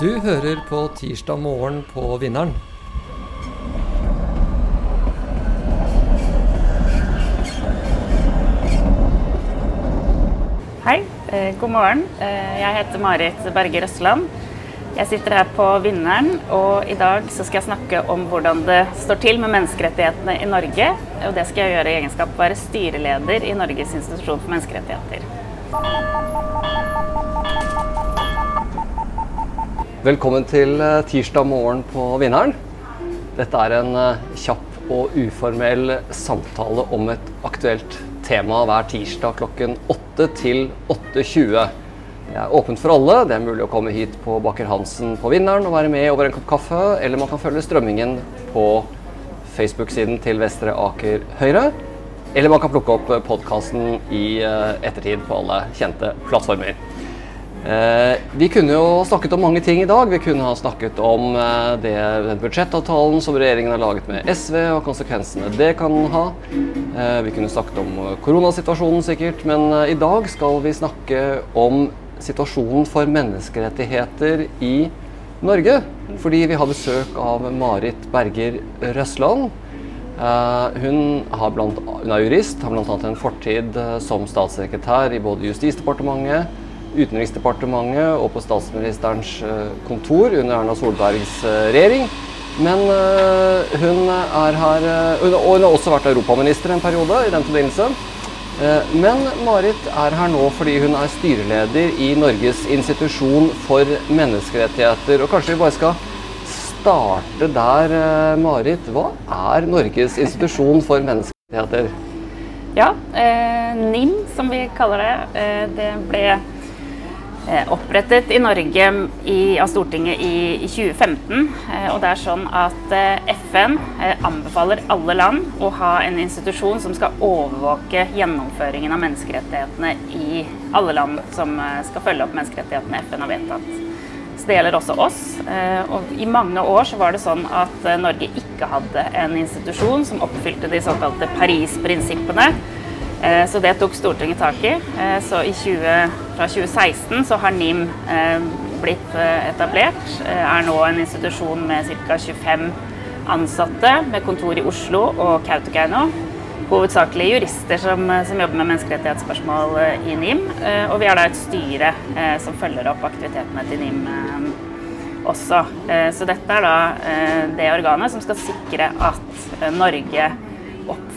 Du hører på Tirsdag morgen på Vinneren. Hei, eh, god morgen. Eh, jeg heter Marit Berger Røsland. Jeg sitter her på Vinneren, og i dag skal jeg snakke om hvordan det står til med menneskerettighetene i Norge. Og det skal jeg gjøre i egenskap av å være styreleder i Norges institusjon for menneskerettigheter. Velkommen til eh, tirsdag morgen på Vinneren. Dette er en eh, kjapp og uformell samtale om et aktuelt tema hver tirsdag klokken 8 til 8.20. Det er åpent for alle. Det er mulig å komme hit på Baker Hansen på Vinneren og være med over en kopp kaffe, eller man kan følge strømmingen på Facebook-siden til Vestre Aker Høyre. Eller man kan plukke opp podkasten i eh, ettertid på alle kjente plattformer. Eh, vi kunne jo snakket om mange ting i dag. Vi kunne ha snakket om eh, det, den budsjettavtalen som regjeringen har laget med SV, og konsekvensene det kan ha. Eh, vi kunne snakket om koronasituasjonen sikkert, men i dag skal vi snakke om situasjonen for menneskerettigheter i Norge. Fordi vi har besøk av Marit Berger Røsland. Hun, blant, hun, er jurist, har bl.a. en fortid som statssekretær i både Justisdepartementet, Utenriksdepartementet og på statsministerens eh, kontor under Erna Solbergs eh, regjering. Men eh, hun er her Og hun har også vært europaminister en periode i den forbindelse. Men Marit er her nå fordi hun er styreleder i Norges institusjon for menneskerettigheter. Og kanskje vi bare skal starte der, Marit. Hva er Norges institusjon for menneskerettigheter? Ja, eh, NIM som vi kaller det. Eh, det ble opprettet i Norge i, av Stortinget i, i 2015. Eh, og det er sånn at eh, FN anbefaler alle land å ha en institusjon som skal overvåke gjennomføringen av menneskerettighetene i alle land som skal følge opp menneskerettighetene FN har vedtatt. Så det gjelder også oss. Og i mange år så var det sånn at Norge ikke hadde en institusjon som oppfylte de såkalte Paris-prinsippene Eh, så det tok Stortinget tak i. Eh, så i 20, fra 2016 så har NIM eh, blitt etablert. Er nå en institusjon med ca. 25 ansatte med kontor i Oslo og Kautokeino. Hovedsakelig jurister som, som, jobber med menneskerettighetsspørsmål i NIM. Og vi har da et styre som følger opp aktivitetene til NIM også. Så dette er da det organet som skal sikre at Norge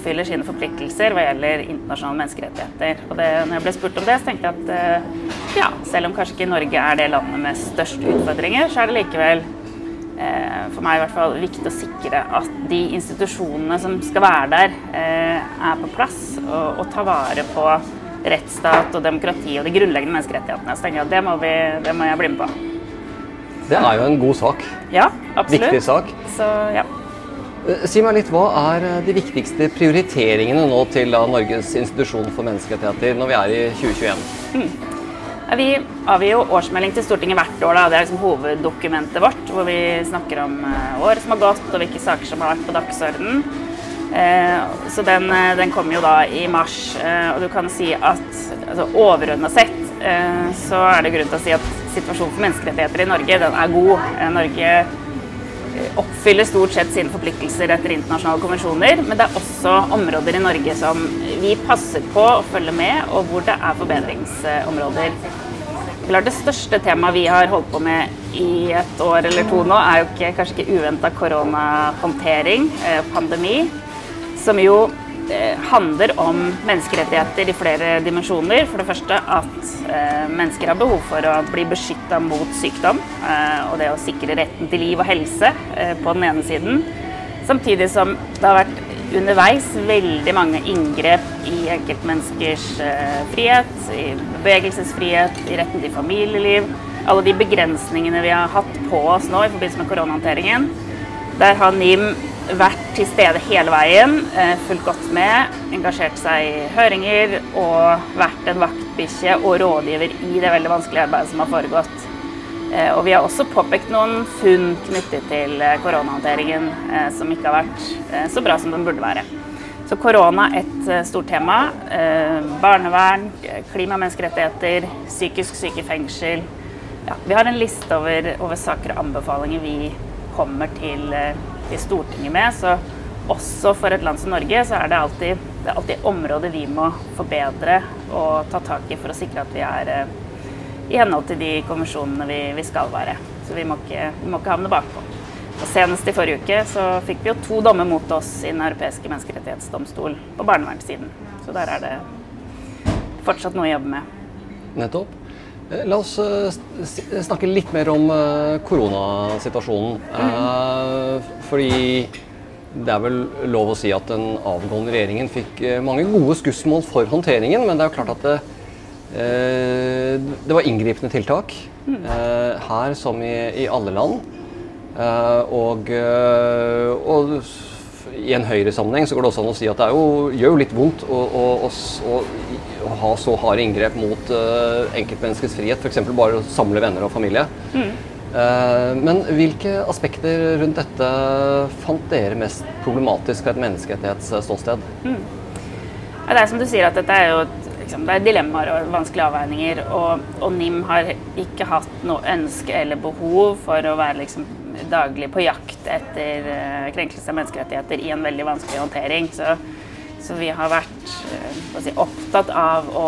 oppfyller sine forpliktelser hva gjelder internasjonale menneskerettigheter. Og det, når jeg ble spurt om det, så tenkte jeg at eh, ja, selv om kanskje ikke Norge er det landet med størst utfordringer, så er det likevel eh, for meg i hvert fall viktig å sikre at de institusjonene som skal være der, eh, er på plass og, og tar vare på rettsstat og demokrati og de grunnleggende menneskerettighetene. Så tenker jeg at det må, vi, det må jeg bli med på. Det er jo en god sak. Ja, absolutt. Viktig sak. Så, ja. Eh, si meg litt, Hva er eh, de viktigste prioriteringene nå til Norges institusjon for menneskerettigheter når vi er i 2021? Mm. Vi avgir jo årsmelding til Stortinget hvert år. Da. Det er liksom hoveddokumentet vårt, hvor vi snakker om uh, året som har gått og hvilke saker som har vært på dagsordenen. Så den, den kommer jo da i mars, og du kan si at altså, overordna sett så er det grunn til å si at situasjonen for menneskerettigheter i Norge den er god. Norge oppfyller stort sett sine forpliktelser etter internasjonale konvensjoner. Men det er også områder i Norge som vi passer på å følge med, og hvor det er forbedringsområder. Det største temaet vi har holdt på med i et år eller to nå, er jo ikke, kanskje ikke uventa koronahåndtering, eh, pandemi, som jo handler om menneskerettigheter i flere dimensjoner. For det første at eh, mennesker har behov for å bli beskytta mot sykdom. Eh, og det å sikre retten til liv og helse eh, på den ene siden. Samtidig som det har vært underveis veldig mange inngrep i enkeltmenneskers eh, frihet, i bevegelsesfrihet, i retten til familieliv. Alle de begrensningene vi har hatt på oss nå i forbindelse med koronahåndteringen. Der har NIM vært til stede hele veien, eh, fulgt godt med, engasjert seg i høringer og vært en vaktbikkje og rådgiver i det veldig vanskelige arbeidet som har foregått. Eh, og vi har også påpekt noen funn knyttet til eh, koronahåndteringen som ikke har vært så bra som den burde være. Så korona er et stort tema. Barnevern, klima- og menneskerettigheter, psykisk syke i fengsel. ja, vi har en liste over, over, saker og anbefalinger vi kommer til, til, Stortinget med. Så også for et land som Norge så er det alltid, det er alltid områder vi må forbedre og ta tak i for å sikre at vi er eh, i henhold til de konvensjonene vi, vi skal være. Så vi må ikke, vi må ikke havne bakpå. Og Senest i forrige uke så fikk vi jo to dommer mot oss i Den europeiske menneskerettighetsdomstol på barnevernssiden. Så der er det fortsatt noe å jobbe med. Nettopp. Eh, la oss eh, snakke litt mer om eh, koronasituasjonen. Mm. Fordi det er vel lov å si at den avgående regjeringen fikk mange gode skussmål for håndteringen, men det er jo klart at det, det var inngripende tiltak. Mm. Her som i, i alle land. Og, og i en Høyre-sammenheng så går det også an å si at det jo, gjør jo litt vondt å, å, å, å ha så harde inngrep mot uh, enkeltmenneskets frihet, f.eks. bare å samle venner og familie. Mm. Uh, men hvilke aspekter rundt dette fant dere mest problematisk fra et menneskerettighetsståsted? Mm. Ja, det er som du sier, at dette er jo liksom, det er dilemmaer og vanskelige avveininger. Og, og, NIM har ikke hatt noe ønske eller behov for å være liksom, daglig på jakt etter uh, krenkelse av menneskerettigheter i en veldig vanskelig håndtering. Så, så vi har vært uh, si, opptatt av å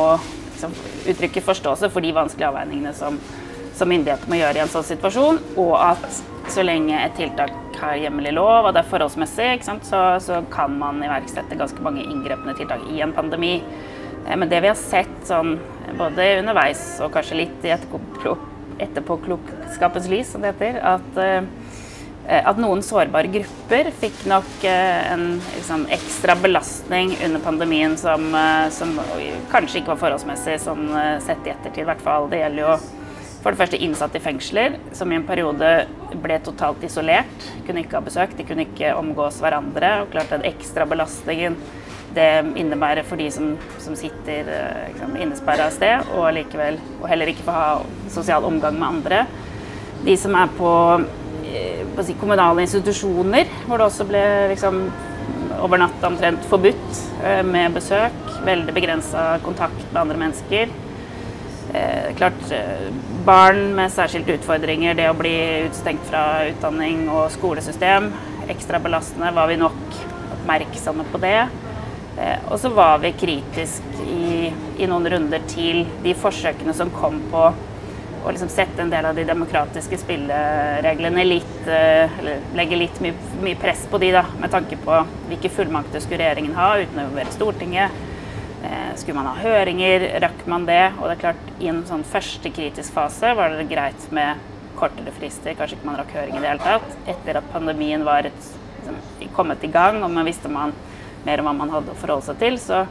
liksom, uttrykke forståelse for de vanskelige avveiningene som, som myndighetene må gjøre i en sånn situasjon, og at så lenge et tiltak har hjemmel i lov og det er forholdsmessig, så, så, kan man iverksette ganske mange inngrepne tiltak i en pandemi. Eh, men det vi har sett sånn, både underveis og kanskje litt i etterpåklokskapens lys, som det heter, at, eh, at noen sårbare grupper fikk nok eh, en liksom, ekstra belastning under pandemien som, som, kanskje ikke var forholdsmessig, sånn sett i ettertid i hvert fall. Det gjelder jo for det første innsatte i fengsler, som i en periode ble totalt isolert. Kunne ikke ha besøk, de kunne ikke omgås hverandre. Og klart den ekstra belastningen det innebærer for de som, som sitter liksom, innesperra et sted, og, likevel, og heller ikke får ha sosial omgang med andre. De som er eh, på si, kommunale institusjoner, hvor det også ble liksom, over natt omtrent forbudt eh, med besøk. Veldig begrensa kontakt med andre mennesker. Eh, klart, Barn med særskilte utfordringer, det å bli utestengt fra utdanning og skolesystem. Ekstra belastende. Var vi nok oppmerksomme på det? Eh, og så var vi kritisk i, i, noen runder til de forsøkene som kom på å liksom sette en del av de demokratiske spillereglene litt eh, Eller legge litt mye, mye, press på de, da, med tanke på hvilke fullmakter skulle regjeringen ha uten å involvere Stortinget. Eh, skulle man ha høringer? Rakk man det? Og det er klart, i en sånn første kritisk fase var det greit med kortere frister. Kanskje ikke man rakk høring i det hele tatt. Etter at pandemien var et, liksom, kommet i gang og man visste man mer om hva man hadde å forholde seg til, så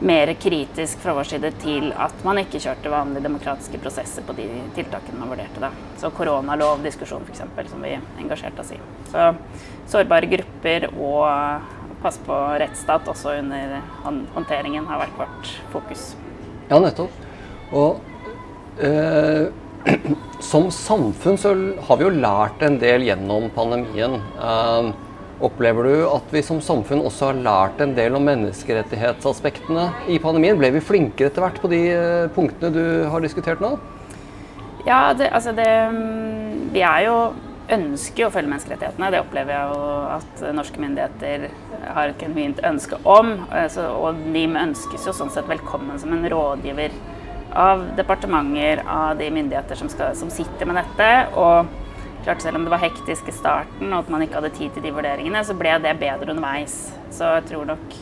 mer kritisk fra vår side til at man ikke kjørte vanlige demokratiske prosesser på de tiltakene man vurderte. da. Så koronalovdiskusjon f.eks., som vi engasjerte oss i. Så sårbare grupper og passe på rettsstat også under håndteringen har vært vårt fokus. Ja, nettopp. Og eh, som samfunn så har vi jo lært en del gjennom pandemien. Uh, Opplever du at vi som samfunn også har lært en del om menneskerettighetsaspektene i pandemien? Ble vi flinkere etter hvert på de eh, punktene du har diskutert nå? Ja, det, altså det mm, Vi er jo ønsker å følge menneskerettighetene. Det opplever jeg jo at norske myndigheter har et genuint ønske om. Altså, og NIM ønskes jo sånn sett velkommen som en rådgiver av departementer, av de myndigheter som, skal, som sitter med dette. og klart Selv om det var hektisk i starten og at man ikke hadde tid til de vurderingene, så ble det bedre underveis. Så jeg tror nok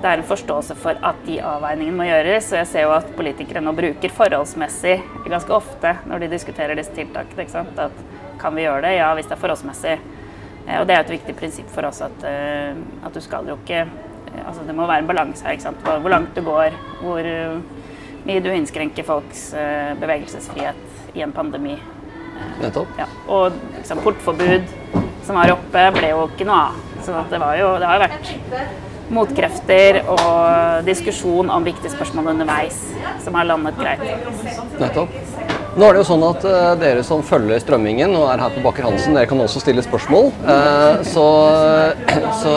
det er en forståelse for at de avveiningene må gjøres. Og jeg ser jo at politikere nå bruker forholdsmessig ganske ofte når de diskuterer disse tiltakene. ikke sant? At kan vi gjøre det? Ja, hvis det er forholdsmessig. Eh, og det er et viktig prinsipp for oss at, eh, at du skal jo ikke eh, Altså det må være en balanse her. ikke sant? Hvor langt du går, hvor mye du innskrenker folks bevegelsesfrihet i en pandemi. Nettopp. Ja. Og liksom, portforbud som var oppe, ble jo ikke noe av. Så det, var jo, det har jo vært motkrefter og diskusjon om viktige spørsmål underveis som har landet greit. Nettopp. Nå er det jo sånn at uh, Dere som følger strømmingen og er her på Baker Hansen, dere kan også stille spørsmål. Uh, så, så,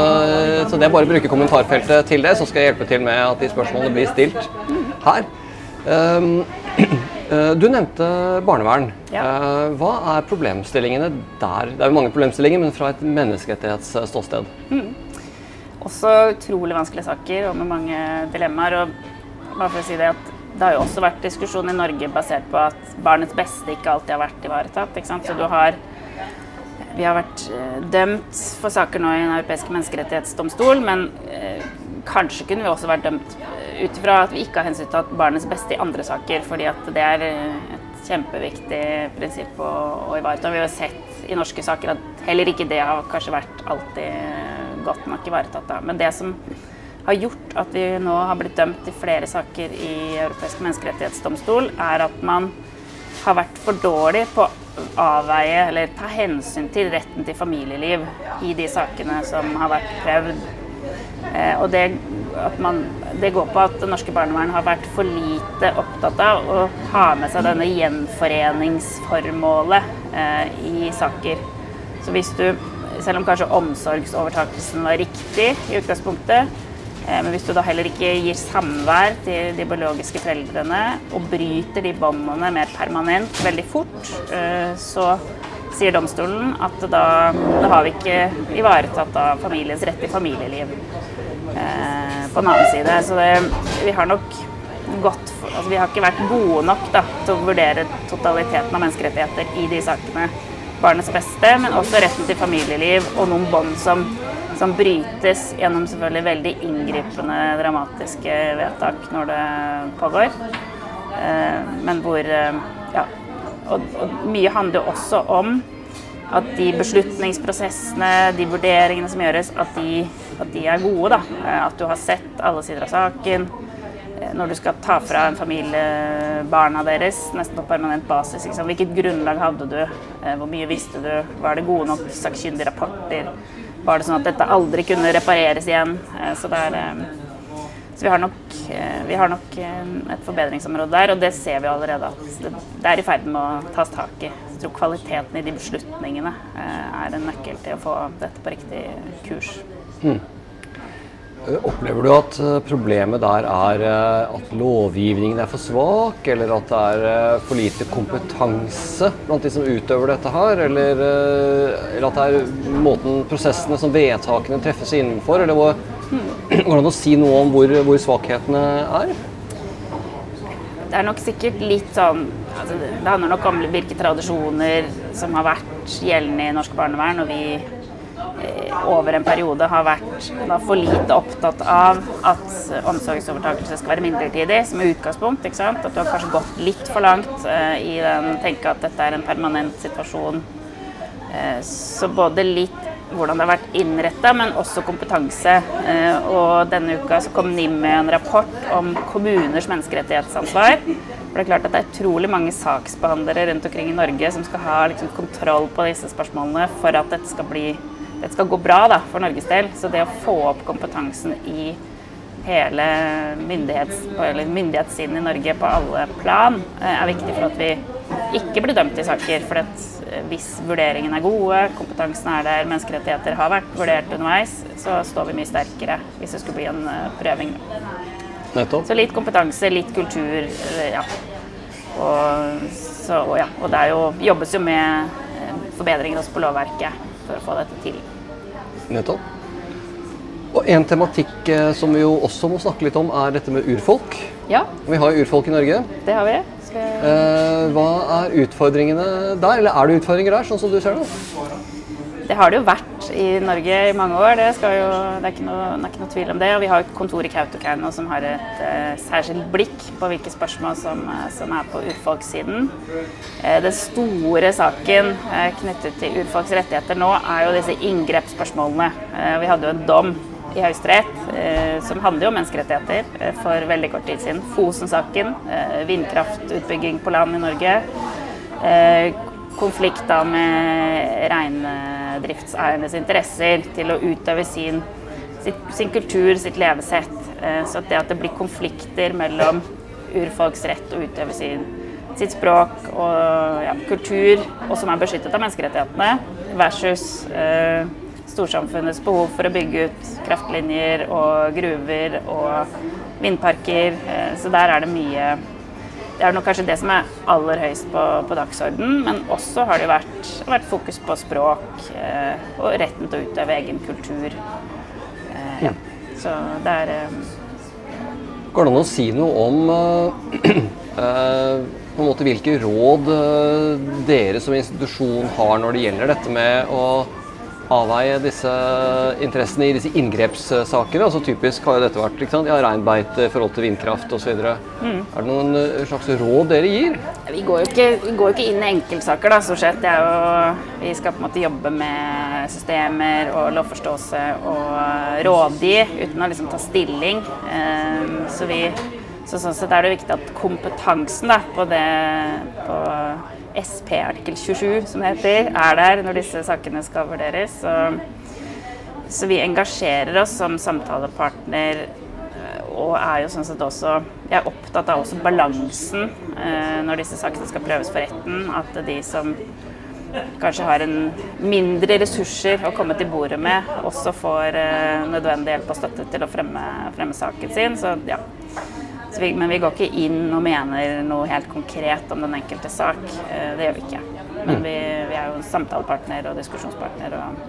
så, det er bare å bruke kommentarfeltet til det, så skal jeg hjelpe til med at de spørsmålene blir stilt her. Um, Du nevnte barnevern. Ja. Eh, Hva er problemstillingene der? Det er jo mange problemstillinger, men fra et menneskerettighetsståsted. Også utrolig vanskelige saker og med mange dilemmaer. Og bare for å si det at det har jo også vært diskusjon i Norge basert på at barnets beste ikke alltid har vært ivaretatt. Ikke sant? Så du har Vi har vært eh, dømt for saker nå i Den europeiske menneskerettighetsdomstol, men eh, kanskje kunne vi også vært dømt eh, ut ifra at vi ikke har hensyntatt barnets beste i andre saker, fordi at det er eh, et kjempeviktig prinsipp å, å ivareta. Vi har sett i norske saker at heller ikke det har kanskje vært alltid eh, godt nok ivaretatt. Da. Men det som har gjort at vi nå har blitt dømt i flere saker i Europeisk menneskerettighetsdomstol, er at man har vært for dårlig på å avveie eller ta hensyn til retten til familieliv i de sakene som har vært prøvd. Eh, og det, at man, det går på at det norske barnevernet har vært for lite opptatt av å ha med seg denne gjenforeningsformålet eh, i saker. Så hvis du, selv om kanskje omsorgsovertakelsen var riktig i utgangspunktet, eh, men hvis du da heller ikke gir samvær til de biologiske foreldrene og bryter de båndene mer permanent veldig fort, eh, så sier domstolen at da, da har vi ikke ivaretatt familiens rett til familieliv eh, på den annen side. Så det, vi har nok gått for, altså vi har ikke vært gode nok da, til å vurdere totaliteten av menneskerettigheter i de sakene. Barnets beste, men også retten til familieliv og noen bånd som, som brytes gjennom selvfølgelig veldig inngripende, dramatiske vedtak når det pågår. Eh, men hvor eh, ja, og, og mye handler også om at de beslutningsprosessene, de vurderingene som gjøres, at de, at de er gode. da. Eh, At du har sett alle sider av saken. Eh, Når du skal ta fra en familie barna deres nesten på permanent basis. Liksom. Hvilket grunnlag hadde du? Eh, Hvor mye visste du? Var det gode nok sakkyndige rapporter? Var det sånn at dette aldri kunne repareres igjen? Så det er så vi har nok, eh, vi har nok eh, et forbedringsområde der, og det ser vi allerede at det, er i ferd med å tas tak i. Jeg tror kvaliteten i de beslutningene eh, er en nøkkel til å få dette på riktig kurs. Mm. Opplever du at problemet der er at lovgivningen er for svak, eller at det er for lite kompetanse blant de som utøver dette her, eller, eller at det er måten prosessene som vedtakene treffes innenfor, eller går det an å si noe om hvor, hvor svakhetene er? Det er nok sikkert litt sånn altså Det handler nok om hvilke tradisjoner som har vært gjeldende i norsk barnevern, og vi eh, over en periode har vært da, for lite opptatt av at omsorgsovertakelse skal være midlertidig, som utgangspunkt. ikke sant? At du har kanskje gått litt for langt eh, i den tenke at dette er en permanent situasjon. Eh, så både litt hvordan det har vært innretta, men også kompetanse. Eh, og denne uka så kom NIM med en rapport om kommuners menneskerettighetsansvar. For det er klart at det er utrolig mange saksbehandlere rundt omkring i Norge som skal ha liksom, kontroll på disse spørsmålene for at dette skal, bli, dette skal gå bra da, for Norges del. Så det å få opp kompetansen i hele myndighets, myndighetssiden i Norge på alle plan eh, er viktig for at vi ikke blir dømt i saker. For eh, hvis vurderingene er gode, kompetansen er der, menneskerettigheter har vært vurdert underveis, så står vi mye sterkere hvis det skulle bli en eh, prøving. Nettopp. Så litt kompetanse, litt kultur, ja. Og, så, og, ja. og det er jo, jobbes jo med eh, forbedringer også på lovverket for å få dette til. Nettopp. Og en tematikk eh, som vi jo også må snakke litt om, er dette med urfolk. Ja, Vi har jo urfolk i Norge. det har vi. Eh, hva er utfordringene der, eller er det utfordringer der, sånn som du ser det? Det har det jo vært i Norge i mange år, det, jo, det, er ikke noe, det er ikke noe tvil om det. Og vi har et kontor i Kautokeino som har et eh, særskilt blikk på hvilke spørsmål som, eh, som er på urfolkssiden. Eh, den store saken eh, knyttet til urfolks rettigheter nå er jo disse inngrepsspørsmålene. Eh, vi hadde jo en dom i Høyesterett eh, som handler om menneskerettigheter eh, for veldig kort tid siden. Fosen-saken, eh, vindkraftutbygging på land i Norge. konflikter med reindriftseiernes interesser til å utøve sin, sin, sin kultur, sitt levesett. Så det at det blir konflikter mellom urfolks rett å utøve sin, sitt språk og ja, kultur, og som er beskyttet av menneskerettighetene, versus eh, storsamfunnets behov for å bygge ut kraftlinjer og gruver og vindparker. Eh, Så der er det mye det er nok kanskje det som er aller høyest på, på dagsordenen, men også har det vært, vært fokus på språk eh, og retten til å utøve egen kultur. Eh, ja. Så det er Går det an å si noe om på en måte hvilke råd dere som institusjon har når det gjelder dette med å avveie disse interessene i disse inngrepssakene. altså Typisk har jo dette vært ikke sant? Ja, reinbeite i forhold til vindkraft osv. Mm. Er det noen eh, slags råd dere gir? Vi går jo ikke, går ikke inn i enkeltsaker, da, stort sett. Jo, vi skal på en måte jobbe med systemer og lovforståelse og rådgi uten å liksom ta stilling. Um, så vi så sånn sett er det viktig at kompetansen da, på det på SP artikkel 27, som heter, er der når disse sakene skal vurderes. Så, så vi engasjerer oss som samtalepartner eh, og er jo sånn sett også Jeg er opptatt av også balansen eh, når disse sakene skal prøves for retten. At de som kanskje har en mindre ressurser å komme til bordet med, også får eh, nødvendig hjelp og støtte til å fremme, fremme saken sin. Så ja, vi, men vi går ikke inn og mener noe helt konkret om den enkelte sak. Eh, det gjør vi ikke. Men vi, vi er jo samtalepartner og diskusjonspartner. Og,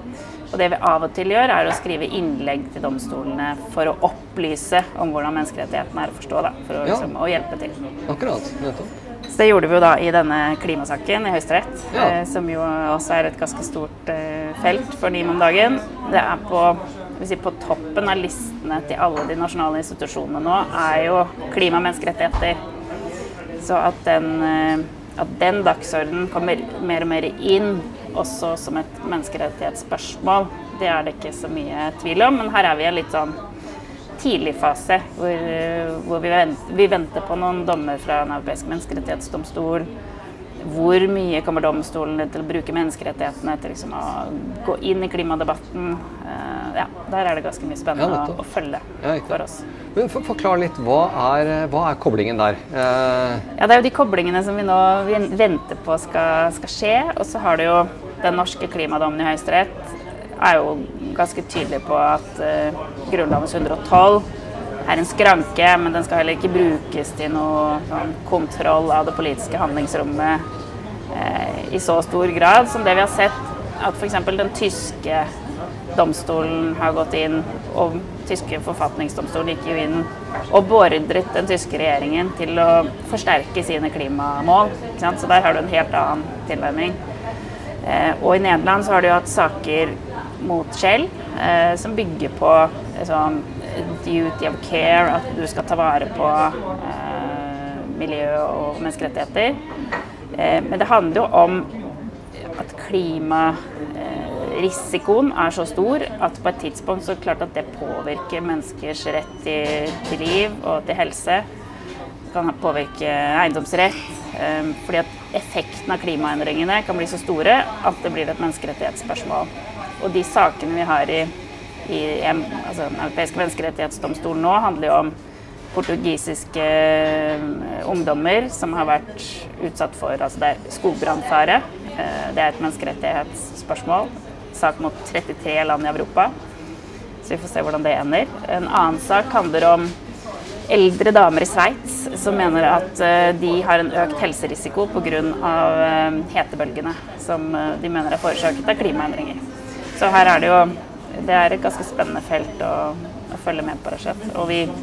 og, det vi av og til gjør, er å skrive innlegg til domstolene for å opplyse om hvordan menneskerettighetene er å forstå. Da, for å, liksom, å hjelpe til. Akkurat, nettopp. Så det gjorde vi jo da i denne klimasaken i Høyesterett, ja. eh, som jo også er et ganske stort eh, felt for NIM om dagen. Det er på si, på toppen av listene til alle de nasjonale institusjonene nå, er jo klima og menneskerettigheter. Så at den, eh, at den dagsordenen kommer mer og mer inn også som et menneskerettighetsspørsmål, det er det ikke så mye tvil om. Men her er vi i en litt sånn tidlig fase hvor, hvor vi, venter, vi, venter, på noen dommer fra Den europeiske menneskerettighetsdomstol. Hvor mye kommer domstolene til å bruke menneskerettighetene til liksom å gå inn i klimadebatten? Uh, ja, der er det ganske mye spennende ja, å, følge ja, for oss. Men for, Forklar litt, hva er, hva er koblingen der? Uh... Ja, Det er jo de koblingene som vi nå venter på skal, skal skje. Og så har du jo den norske klimadommen i Høyesterett er jo ganske tydelig på at uh, Grunnlovens 112 er en skranke, men den skal heller ikke brukes til noe sånn, kontroll av det politiske handlingsrommet eh, i så stor grad som det vi har sett at f.eks. den tyske domstolen har gått inn, og tyske forfatningsdomstolen gikk jo inn og beordret den tyske regjeringen til å forsterke sine klimamål. Så der har du en helt annen tilnærming. Eh, og i Nederland så har du hatt saker mot Shell eh, som bygger på sånn, duty of care, at du skal ta vare på eh, miljø og menneskerettigheter. Eh, men det handler jo om at klimarisikoen er så stor at på et tidspunkt så er det klart at det påvirker menneskers rett til, til liv og til helse. Det kan påvirke eiendomsrett. Eh, fordi at effekten av klimaendringene kan bli så store at det blir et menneskerettighetsspørsmål. Og de sakene vi har i i altså, Den europeiske menneskerettighetsdomstolen nå handler jo om portugisiske eh, ungdommer som har vært utsatt for altså det er skogbrannfare. Eh, det er et menneskerettighetsspørsmål. Sak mot 33 land i Europa. Så vi får se hvordan det ender. En annen sak handler om eldre damer i Sveits som mener at eh, de har en økt helserisiko pga. hetebølgene som de mener er forårsaket av klimaendringer. Så her er det jo det er et ganske spennende felt å, å følge med på. rett og slett. Og vi